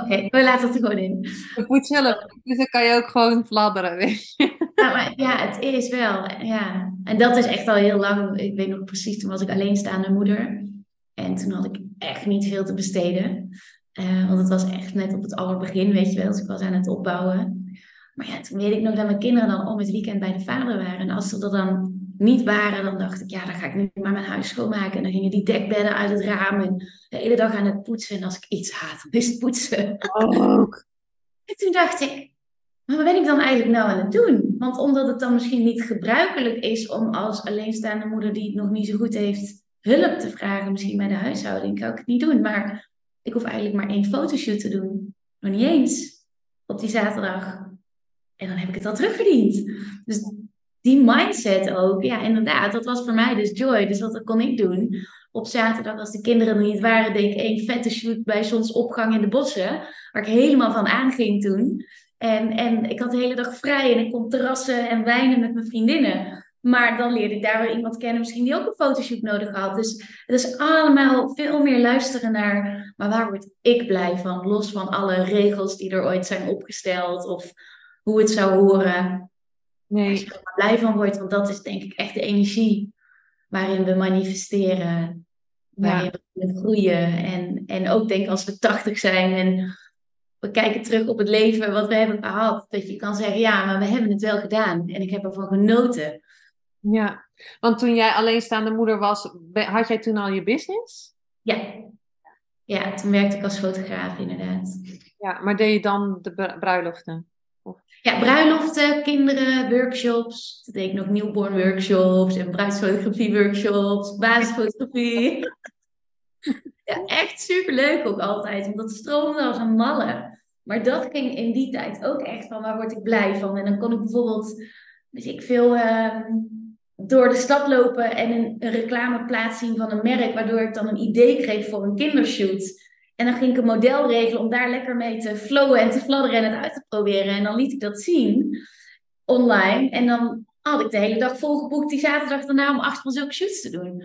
Oké, we laten het er gewoon in. Het moet zelf, dus dan kan je ook gewoon fladderen, weet je. Ja, maar, ja, het is wel. Ja. En dat is echt al heel lang. Ik weet nog precies, toen was ik alleenstaande moeder. En toen had ik echt niet veel te besteden. Uh, want het was echt net op het allerbegin, weet je wel. Dus ik was aan het opbouwen. Maar ja, toen weet ik nog dat mijn kinderen dan om het weekend bij de vader waren. En als ze er dan niet waren, dan dacht ik, ja, dan ga ik nu maar mijn huis schoonmaken. En dan gingen die dekbedden uit het raam en de hele dag aan het poetsen. En als ik iets haat, dan is het poetsen. Ook. En toen dacht ik, maar wat ben ik dan eigenlijk nou aan het doen? Want omdat het dan misschien niet gebruikelijk is om als alleenstaande moeder die het nog niet zo goed heeft, hulp te vragen, misschien bij de huishouding, kan ik het niet doen. Maar ik hoef eigenlijk maar één fotoshoot te doen. Nog niet eens. Op die zaterdag. En dan heb ik het al terugverdiend. Dus die mindset ook, ja, inderdaad, dat was voor mij dus joy. Dus wat kon ik doen? Op zaterdag, als de kinderen er niet waren, deed ik één vette shoot bij zonsopgang in de bossen, waar ik helemaal van aanging toen. En, en ik had de hele dag vrij en ik kon terrassen en wijnen met mijn vriendinnen. Maar dan leerde ik daar weer iemand kennen, misschien die ook een fotoshoot nodig had. Dus het is allemaal veel meer luisteren naar, maar waar word ik blij van? Los van alle regels die er ooit zijn opgesteld of hoe het zou horen. Nee. Als je er maar blij van wordt, want dat is denk ik echt de energie waarin we manifesteren, waarin we groeien. En, en ook denk als we tachtig zijn en we kijken terug op het leven wat we hebben gehad, dat je kan zeggen, ja, maar we hebben het wel gedaan en ik heb ervan genoten. Ja, want toen jij alleenstaande moeder was, had jij toen al je business? Ja. Ja, toen werkte ik als fotograaf inderdaad. Ja, maar deed je dan de bruiloften? Ja, bruiloften, kinderen, workshops. Toen deed ik nog newborn workshops en bruidsfotografie workshops, basisfotografie. ja, echt superleuk ook altijd, omdat het stroomde als een malle. Maar dat ging in die tijd ook echt van waar word ik blij van. En dan kon ik bijvoorbeeld, weet ik veel, ehm, door de stad lopen en een, een reclameplaats zien van een merk, waardoor ik dan een idee kreeg voor een kindershoot. En dan ging ik een model regelen om daar lekker mee te flowen en te fladderen en het uit te proberen. En dan liet ik dat zien online. En dan had ik de hele dag volgeboekt die zaterdag daarna om acht van zulke shoots te doen.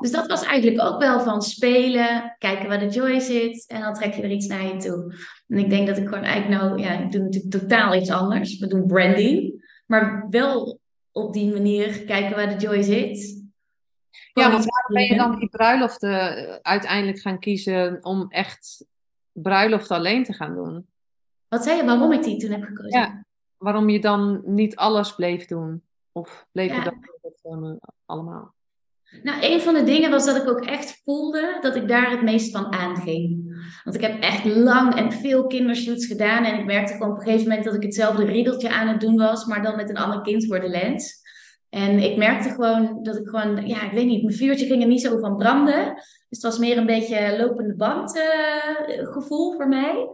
Dus dat was eigenlijk ook wel van spelen, kijken waar de joy zit en dan trek je er iets naar je toe. En ik denk dat ik gewoon eigenlijk nou, ja, ik doe natuurlijk totaal iets anders. We doen branding, maar wel op die manier kijken waar de joy zit. Ja, want waarom ben je dan die bruiloften eh, uiteindelijk gaan kiezen om echt bruiloft alleen te gaan doen? Wat zei je, waarom ik die toen heb gekozen? Ja, waarom je dan niet alles bleef doen? Of bleef je dat gewoon allemaal? Nou, een van de dingen was dat ik ook echt voelde dat ik daar het meest van aanging. Want ik heb echt lang en veel kindershoots gedaan. En ik merkte gewoon op een gegeven moment dat ik hetzelfde riedeltje aan het doen was, maar dan met een ander kind voor de lens. En ik merkte gewoon dat ik gewoon, ja, ik weet niet, mijn vuurtje ging er niet zo van branden. Dus het was meer een beetje lopende band uh, gevoel voor mij.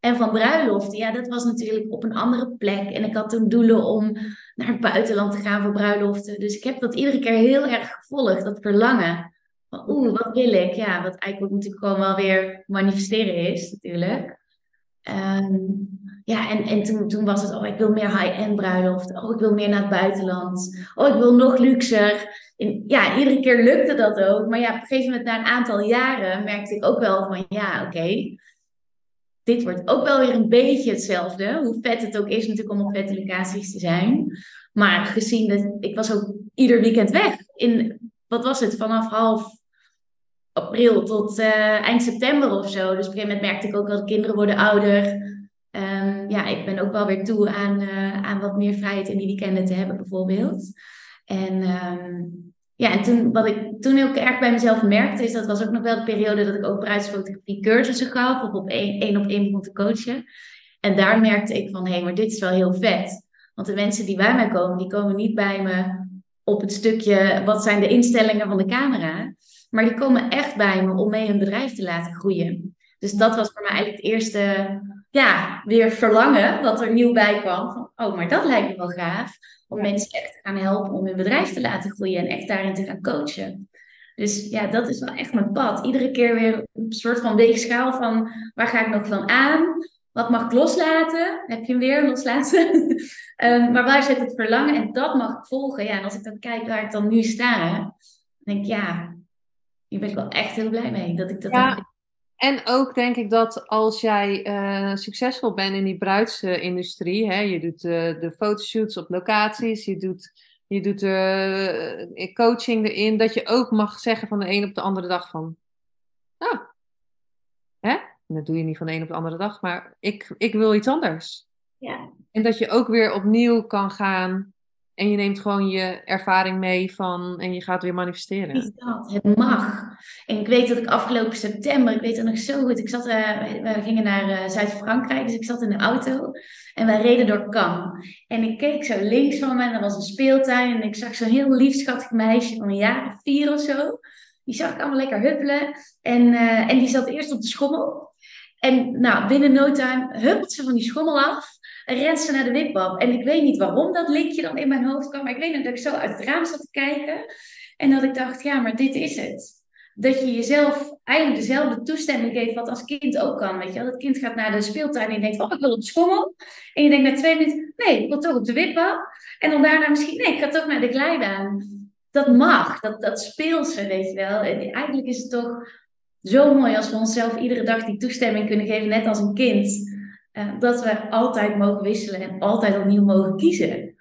En van bruiloft, ja, dat was natuurlijk op een andere plek. En ik had toen doelen om naar het buitenland te gaan voor bruiloften. Dus ik heb dat iedere keer heel erg gevolgd, dat verlangen. Oeh, wat wil ik? Ja, wat eigenlijk natuurlijk gewoon wel weer manifesteren is, natuurlijk. Um, ja, en, en toen, toen was het, oh, ik wil meer high-end bruiloft. Oh, ik wil meer naar het buitenland. Oh, ik wil nog luxer. En ja, iedere keer lukte dat ook. Maar ja, op een gegeven moment, na een aantal jaren, merkte ik ook wel van, ja, oké. dit wordt ook wel weer een beetje hetzelfde. Hoe vet het ook is natuurlijk om op vette locaties te zijn. Maar gezien dat ik was ook ieder weekend weg. In, wat was het, vanaf half april tot uh, eind september of zo. Dus op een gegeven moment merkte ik ook dat kinderen worden ouder. Ja, ik ben ook wel weer toe aan, uh, aan wat meer vrijheid in die weekenden te hebben, bijvoorbeeld. En um, ja, en toen, wat ik toen ook erg bij mezelf merkte, is dat was ook nog wel de periode dat ik ook bruidsfotografie cursussen gaf, of op één, één op één begon te coachen. En daar merkte ik van, hé, hey, maar dit is wel heel vet. Want de mensen die bij mij komen, die komen niet bij me op het stukje, wat zijn de instellingen van de camera? Maar die komen echt bij me om mee hun bedrijf te laten groeien. Dus dat was voor mij eigenlijk het eerste, ja, weer verlangen wat er nieuw bij kwam. Van, oh, maar dat lijkt me wel gaaf. Om mensen echt te gaan helpen om hun bedrijf te laten groeien en echt daarin te gaan coachen. Dus ja, dat is wel echt mijn pad. Iedere keer weer een soort van weegschaal van waar ga ik nog van aan? Wat mag ik loslaten? Heb je hem weer loslaten? um, maar waar zit het verlangen? En dat mag ik volgen. Ja, en als ik dan kijk waar ik dan nu sta, dan denk ik ja, hier ben ik wel echt heel blij mee dat ik dat ja. heb. En ook denk ik dat als jij uh, succesvol bent in die bruidsindustrie, hè, je doet uh, de fotoshoots op locaties, je doet, je doet uh, coaching erin, dat je ook mag zeggen van de een op de andere dag van, ah, hè? En dat doe je niet van de een op de andere dag, maar ik, ik wil iets anders. Ja. En dat je ook weer opnieuw kan gaan en je neemt gewoon je ervaring mee van en je gaat weer manifesteren. Dat, het mag. En ik weet dat ik afgelopen september, ik weet het nog zo goed, ik zat, uh, we gingen naar uh, Zuid-Frankrijk, dus ik zat in de auto en wij reden door Cannes. En ik keek zo links van me en er was een speeltuin en ik zag zo'n heel lief schattig meisje van een jaar of vier of zo. Die zag ik allemaal lekker huppelen en, uh, en die zat eerst op de schommel. En nou, binnen no time huppelt ze van die schommel af rent ze naar de wipbab. En ik weet niet waarom dat linkje dan in mijn hoofd kwam. Maar ik weet nog dat ik zo uit het raam zat te kijken. En dat ik dacht, ja, maar dit is het. Dat je jezelf eigenlijk dezelfde toestemming geeft wat als kind ook kan. Weet je wel? Dat kind gaat naar de speeltuin en je denkt, oh, ik wil op schommel. En je denkt na twee minuten, nee, ik wil toch op de wipbab. En dan daarna misschien, nee, ik ga toch naar de glijbaan. Dat mag, dat, dat speelt ze, weet je wel. En eigenlijk is het toch zo mooi als we onszelf iedere dag die toestemming kunnen geven, net als een kind dat we altijd mogen wisselen en altijd opnieuw mogen kiezen.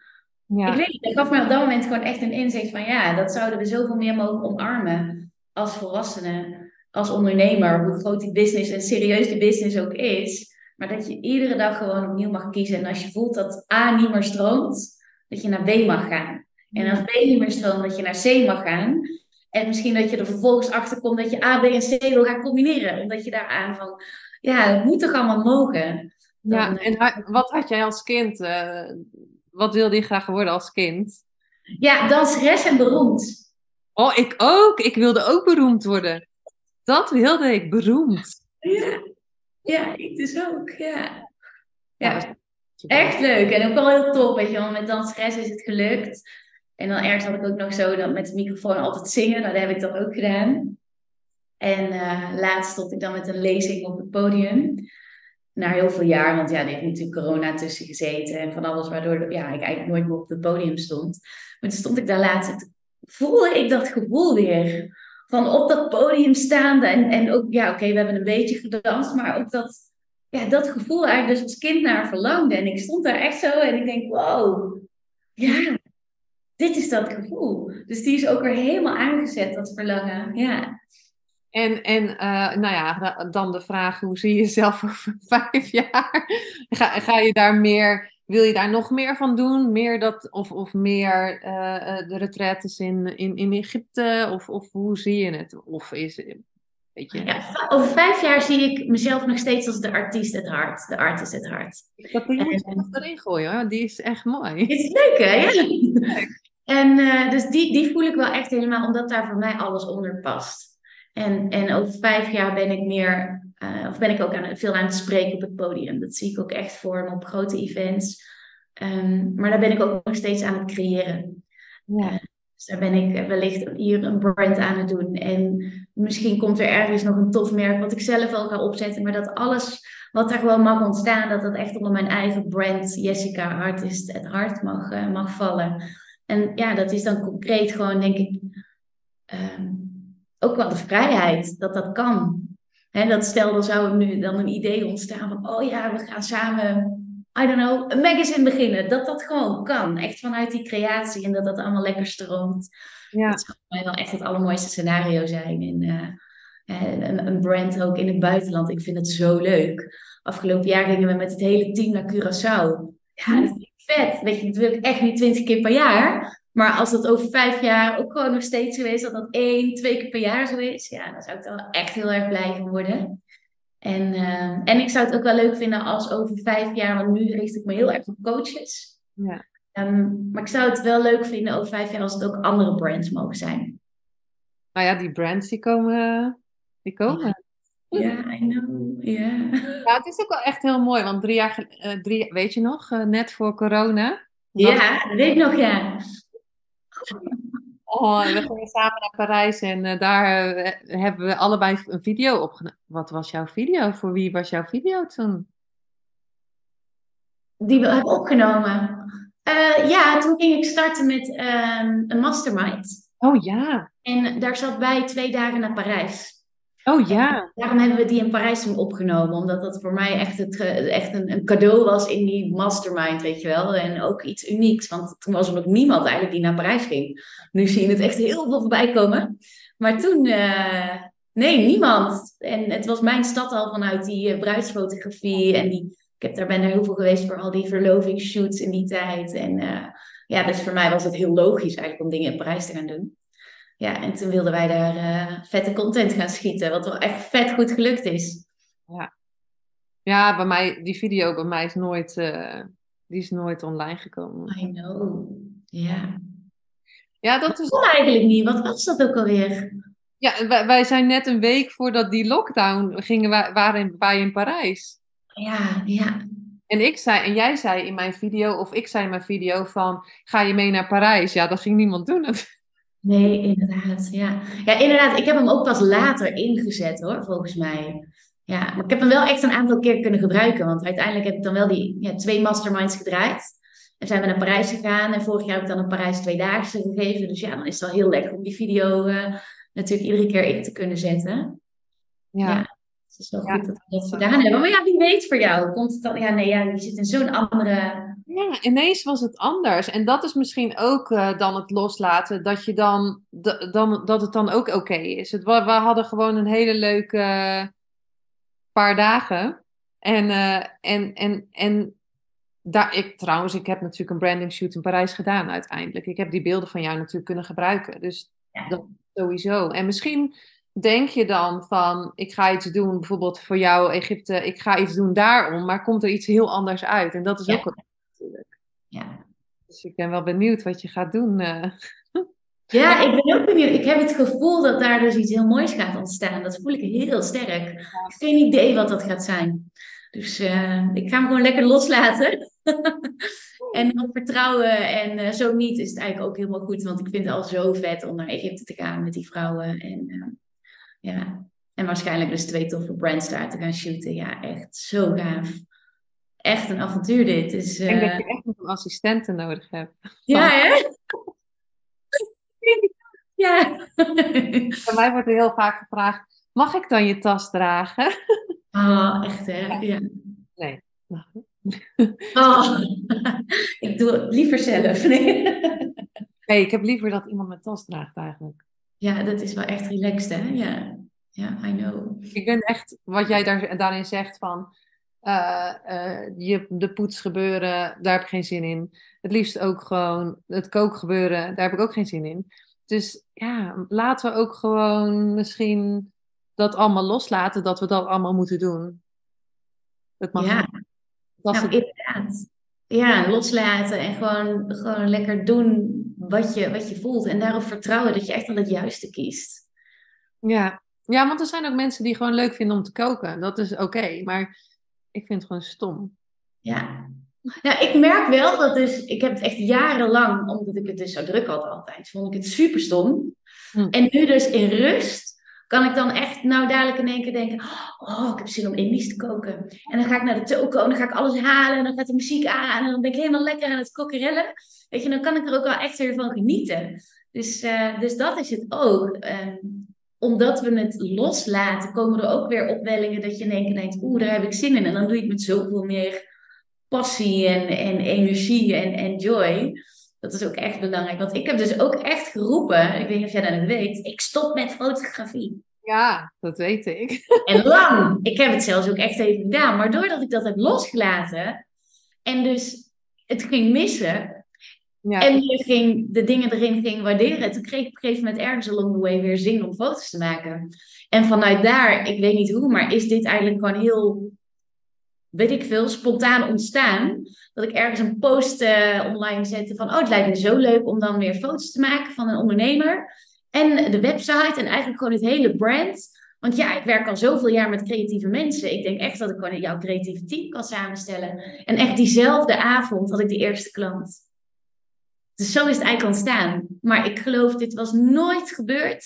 Ja. Ik weet niet, dat gaf mij op dat moment gewoon echt een inzicht van ja, dat zouden we zoveel meer mogen omarmen als volwassenen, als ondernemer, hoe groot die business en serieus die business ook is. Maar dat je iedere dag gewoon opnieuw mag kiezen. En als je voelt dat A niet meer stroomt, dat je naar B mag gaan. En als B niet meer stroomt, dat je naar C mag gaan. En misschien dat je er vervolgens achter komt dat je A, B en C wil gaan combineren. Omdat je daar aan van, ja, het moet toch allemaal mogen. Ja, en wat had jij als kind? Uh, wat wilde je graag worden als kind? Ja, danseres en beroemd. Oh, ik ook. Ik wilde ook beroemd worden. Dat wilde ik, beroemd. Ja, ja ik dus ook, ja. Ja, echt leuk. En ook wel heel tof, weet je wel. Met danseres is het gelukt. En dan ergens had ik ook nog zo dat met de microfoon altijd zingen. Nou, dat heb ik dan ook gedaan. En uh, laatst stond ik dan met een lezing op het podium. Na heel veel jaar, want ja, er heeft natuurlijk corona tussen gezeten en van alles, waardoor ja, ik eigenlijk nooit meer op het podium stond. Maar toen stond ik daar laatst, voelde ik dat gevoel weer. Van op dat podium staande en, en ook, ja, oké, we hebben een beetje gedanst, maar ook dat, ja, dat gevoel eigenlijk dus als kind naar verlangde. En ik stond daar echt zo en ik denk, wow, ja, dit is dat gevoel. Dus die is ook weer helemaal aangezet, dat verlangen. Ja. En, en uh, nou ja, dan de vraag, hoe zie je jezelf over vijf jaar? Ga, ga je daar meer, wil je daar nog meer van doen? Meer dat, of, of meer uh, de retretes in, in, in Egypte? Of, of hoe zie je het? Of is, weet je... Ja, over vijf jaar zie ik mezelf nog steeds als de artiest het hart. De artist het hart. Dat moet je en, erin gooien, hoor. die is echt mooi. Het is leuk, hè? Ja. Leuk. En uh, dus die, die voel ik wel echt helemaal, omdat daar voor mij alles onder past. En, en over vijf jaar ben ik meer, uh, of ben ik ook aan, veel aan het spreken op het podium. Dat zie ik ook echt voor me op grote events. Um, maar daar ben ik ook nog steeds aan het creëren. Ja. Uh, dus daar ben ik wellicht hier een brand aan het doen. En misschien komt er ergens nog een tof merk wat ik zelf al ga opzetten. Maar dat alles wat er gewoon mag ontstaan, dat dat echt onder mijn eigen brand, Jessica Artist, het hart mag, uh, mag vallen. En ja, dat is dan concreet gewoon, denk ik, um, ook wel de vrijheid dat dat kan. He, dat stel, dan zou er nu dan een idee ontstaan van, oh ja, we gaan samen, I don't know, een magazine beginnen. Dat dat gewoon kan. Echt vanuit die creatie en dat dat allemaal lekker stroomt. Ja. Dat zou mij wel echt het allermooiste scenario zijn. En, uh, een, een brand ook in het buitenland. Ik vind het zo leuk. Afgelopen jaar gingen we met het hele team naar Curaçao. Ja, dat is vet. Weet je, dat wil ik echt niet twintig keer per jaar. Maar als dat over vijf jaar ook gewoon nog steeds zo is, dat dat één, twee keer per jaar zo is, ja, dan zou ik er wel echt heel erg blij van worden. En, uh, en ik zou het ook wel leuk vinden als over vijf jaar, want nu richt ik me heel erg op coaches. Ja. Um, maar ik zou het wel leuk vinden over vijf jaar als het ook andere brands mogen zijn. Nou ja, die brands die komen. Die komen. Ja, I know. Ja. ja, het is ook wel echt heel mooi, want drie jaar, uh, drie, weet je nog, uh, net voor corona. Ja, dat weet ik nog, ja. Oh, we gingen samen naar Parijs en uh, daar uh, hebben we allebei een video opgenomen. Wat was jouw video? Voor wie was jouw video toen? Die we hebben opgenomen. Uh, ja, toen ging ik starten met ehm, een mastermind. Oh ja. En daar zat bij twee dagen naar Parijs. Oh ja. daarom hebben we die in Parijs toen opgenomen. Omdat dat voor mij echt, het, echt een, een, cadeau was in die mastermind, weet je wel. En ook iets unieks. Want toen was er nog niemand eigenlijk die naar Parijs ging. Nu zie je het echt heel veel voorbij komen. Maar toen, uh, nee, niemand. En het was mijn stad al vanuit die uh, bruidsfotografie. En die, ik heb daar ben er heel veel geweest voor al die verlovingsshoots in die tijd. En uh, ja, dus voor mij was het heel logisch eigenlijk om dingen in Parijs te gaan doen. Ja, en toen wilden wij daar uh, vette content gaan schieten, wat wel echt vet goed gelukt is. Ja, ja bij mij, die video bij mij is nooit, uh, die is nooit online gekomen. I know, ja. Ja, dat is... eigenlijk niet, wat was dat ook alweer? Ja, wij, wij zijn net een week voordat die lockdown gingen, wij, waren wij in Parijs. Ja, ja. En ik zei, en jij zei in mijn video, of ik zei in mijn video van, ga je mee naar Parijs? Ja, dat ging niemand doen. Nee, inderdaad. Ja. ja, inderdaad. Ik heb hem ook pas later ingezet hoor, volgens mij. Ja, maar ik heb hem wel echt een aantal keer kunnen gebruiken. Want uiteindelijk heb ik dan wel die ja, twee masterminds gedraaid. En zijn we naar Parijs gegaan. En vorig jaar heb ik dan een Parijs tweedaagse gegeven. Dus ja, dan is het wel heel lekker om die video uh, natuurlijk iedere keer in te kunnen zetten. Ja. ja het is wel goed dat we dat gedaan hebben. Maar ja, wie weet voor jou. Komt het dan? Ja, nee, ja, je zit in zo'n andere ja, ineens was het anders. En dat is misschien ook uh, dan het loslaten, dat, je dan, dan, dat het dan ook oké is. Het, we, hadden gewoon een hele leuke paar dagen. En, uh, en, en, en daar, ik, trouwens, ik heb natuurlijk een branding shoot in Parijs gedaan uiteindelijk. Ik heb die beelden van jou natuurlijk kunnen gebruiken. Dus dat sowieso. En misschien denk je dan van, ik ga iets doen, bijvoorbeeld voor jou Egypte, ik ga iets doen daarom, maar komt er iets heel anders uit. En dat is ook ja. Dus ik ben wel benieuwd wat je gaat doen. Uh. Ja, ik ben ook benieuwd. Ik heb het gevoel dat daar dus iets heel moois gaat ontstaan. Dat voel ik heel sterk. Geen idee wat dat gaat zijn. Dus uh, ik ga hem gewoon lekker loslaten. en op vertrouwen. En uh, zo niet is het eigenlijk ook helemaal goed. Want ik vind het al zo vet om naar Egypte te gaan met die vrouwen. En uh, ja, en waarschijnlijk dus twee toffe brands daar te gaan shooten. Ja, echt zo gaaf. Echt een avontuur dit. Dus, Ik denk dat je echt nog een assistente nodig hebt. Ja, hè? ja. Bij mij wordt er heel vaak gevraagd, mag ik dan je tas dragen? Ah, echt hè? Ja. Nee. Oh, ik doe het liever zelf. Nee. nee, ik heb liever dat iemand mijn tas draagt eigenlijk. Ja, dat is wel echt relaxed hè? Ja, ja I know. Ik ben echt, wat jij daar, daarin zegt van, uh, uh, je, de poets gebeuren, daar heb ik geen zin in. Het liefst ook gewoon het kookgebeuren, daar heb ik ook geen zin in. Dus ja, laten we ook gewoon misschien dat allemaal loslaten, dat we dat allemaal moeten doen. Dat mag ja, dat nou, het... inderdaad. Ja, loslaten en gewoon, gewoon lekker doen wat je, wat je voelt. En daarop vertrouwen dat je echt al het juiste kiest. Ja. ja, want er zijn ook mensen die gewoon leuk vinden om te koken. Dat is oké, maar ik vind het gewoon stom. Ja, nou, ik merk wel dat dus, ik heb het echt jarenlang, omdat ik het dus zo druk had altijd, vond ik het super stom. Hm. En nu dus in rust kan ik dan echt nou dadelijk in één keer denken, oh, ik heb zin om Indisch te koken. En dan ga ik naar de toko en dan ga ik alles halen en dan gaat de muziek aan en dan ben ik helemaal lekker aan het kokkerellen. Weet je, dan kan ik er ook wel echt weer van genieten. Dus, uh, dus dat is het ook. Um, omdat we het loslaten, komen er ook weer opwellingen dat je in één keer denkt, oeh, daar heb ik zin in. En dan doe je het met zoveel meer passie en, en energie en, en joy. Dat is ook echt belangrijk. Want ik heb dus ook echt geroepen, ik weet niet of jij dat weet, ik stop met fotografie. Ja, dat weet ik. En lang. Ik heb het zelfs ook echt even gedaan. Maar doordat ik dat heb losgelaten en dus het ging missen, ja. En je ging de dingen erin ging waarderen. Toen kreeg ik op een gegeven moment ergens along the way weer zin om foto's te maken. En vanuit daar, ik weet niet hoe, maar is dit eigenlijk gewoon heel, weet ik veel, spontaan ontstaan. Dat ik ergens een post uh, online zette van, oh het lijkt me zo leuk om dan weer foto's te maken van een ondernemer. En de website en eigenlijk gewoon het hele brand. Want ja, ik werk al zoveel jaar met creatieve mensen. Ik denk echt dat ik gewoon jouw creatieve team kan samenstellen. En echt diezelfde avond had ik de eerste klant. Dus zo is het eigenlijk ontstaan. Maar ik geloof, dit was nooit gebeurd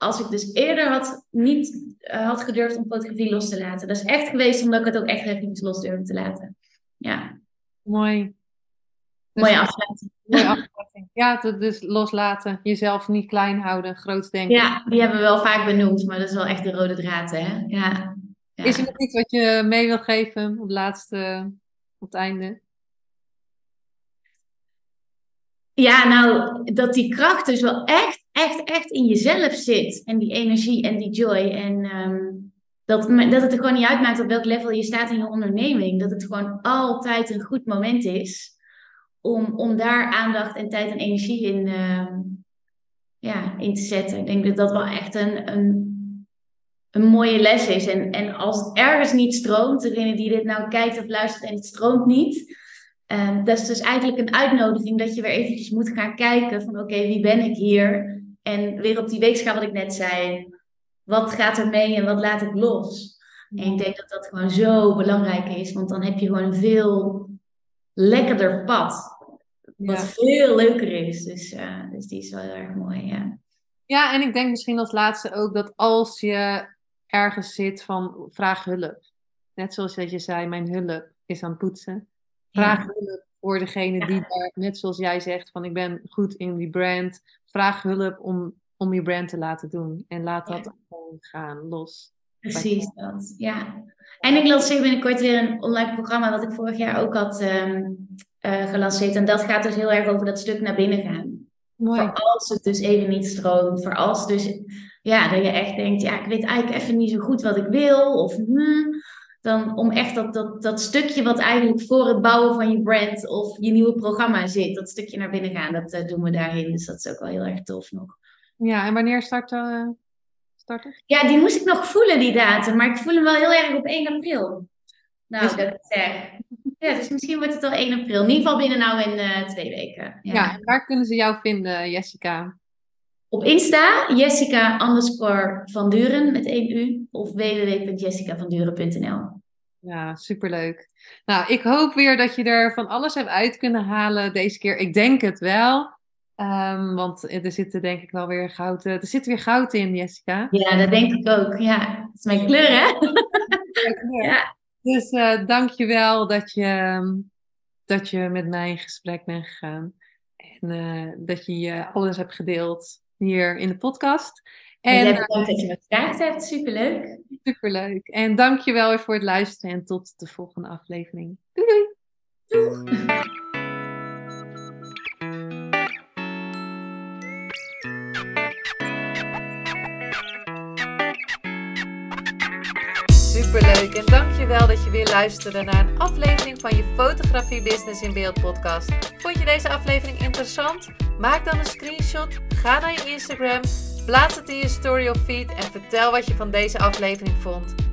als ik dus eerder had, niet uh, had gedurfd om fotografie los te laten. Dat is echt geweest omdat ik het ook echt even los durfde te laten. Ja. Mooi. Dus, mooie afsluiting. Mooie afsluiting. Ja, dus loslaten. Jezelf niet klein houden, groot denken. Ja, die hebben we wel vaak benoemd, maar dat is wel echt de rode draad, hè? Ja. ja. Is er nog iets wat je mee wil geven op het laatste, op het einde? Ja, nou, dat die kracht dus wel echt, echt, echt in jezelf zit. En die energie en die joy. En um, dat, dat het er gewoon niet uitmaakt op welk level je staat in je onderneming. Dat het gewoon altijd een goed moment is om, om daar aandacht en tijd en energie in, uh, ja, in te zetten. Ik denk dat dat wel echt een, een, een mooie les is. En, en als het ergens niet stroomt, degene die dit nou kijkt of luistert en het stroomt niet Um, dat is dus eigenlijk een uitnodiging dat je weer eventjes moet gaan kijken van oké, wie ben ik hier? En weer op die weegschaal wat ik net zei, wat gaat er mee en wat laat ik los? En ik denk dat dat gewoon zo belangrijk is, want dan heb je gewoon een veel lekkerder pad. Wat veel leuker is. Dus, uh, dus die is wel heel erg mooi, ja. Ja, en ik denk misschien als laatste ook dat als je ergens zit van vraag hulp. Net zoals dat je zei, mijn hulp is aan het poetsen. Vraag hulp voor degene die daar, net zoals jij zegt, van ik ben goed in die brand. Vraag hulp om, om je brand te laten doen. En laat dat gewoon gaan, los. Precies dat, ja. En ik lanceer binnenkort weer een online programma wat ik vorig jaar ook had um, uh, gelanceerd. En dat gaat dus heel erg over dat stuk naar binnen gaan. Mooi. Voor als het dus even niet stroomt. Voor als dus, ja, dat je echt denkt, ja, ik weet eigenlijk even niet zo goed wat ik wil. Of, hmm, dan om echt dat, dat, dat stukje wat eigenlijk voor het bouwen van je brand of je nieuwe programma zit, dat stukje naar binnen gaan, dat uh, doen we daarheen. Dus dat is ook wel heel erg tof nog. Ja, en wanneer start, uh, start het? Ja, die moest ik nog voelen, die datum. Maar ik voel hem wel heel erg op 1 april. Nou, dus... dat zeg. Ja, dus misschien wordt het al 1 april. In ieder geval binnen nou in uh, twee weken. Ja. ja, en waar kunnen ze jou vinden, Jessica? Op Insta, Jessica underscore van Duren met één U of www.jessicavanduren.nl. Ja, superleuk. Nou, ik hoop weer dat je er van alles hebt uit kunnen halen deze keer. Ik denk het wel. Um, want er zit denk ik wel weer goud. Er zit weer goud in, Jessica. Ja, dat denk ik ook. Ja, het is mijn kleur, hè? ja. Dus uh, dank je wel dat je, dat je met mij in gesprek bent gegaan. En uh, dat je je alles hebt gedeeld hier in de podcast. En, bedankt dat je me gevraagd hebt. Superleuk. Superleuk. En dank je wel weer voor het luisteren. En tot de volgende aflevering. Doei doei. Doei. Superleuk en dankjewel dat je weer luisterde naar een aflevering van je Fotografie Business in Beeld podcast. Vond je deze aflevering interessant? Maak dan een screenshot, ga naar je Instagram, plaats het in je story of feed en vertel wat je van deze aflevering vond.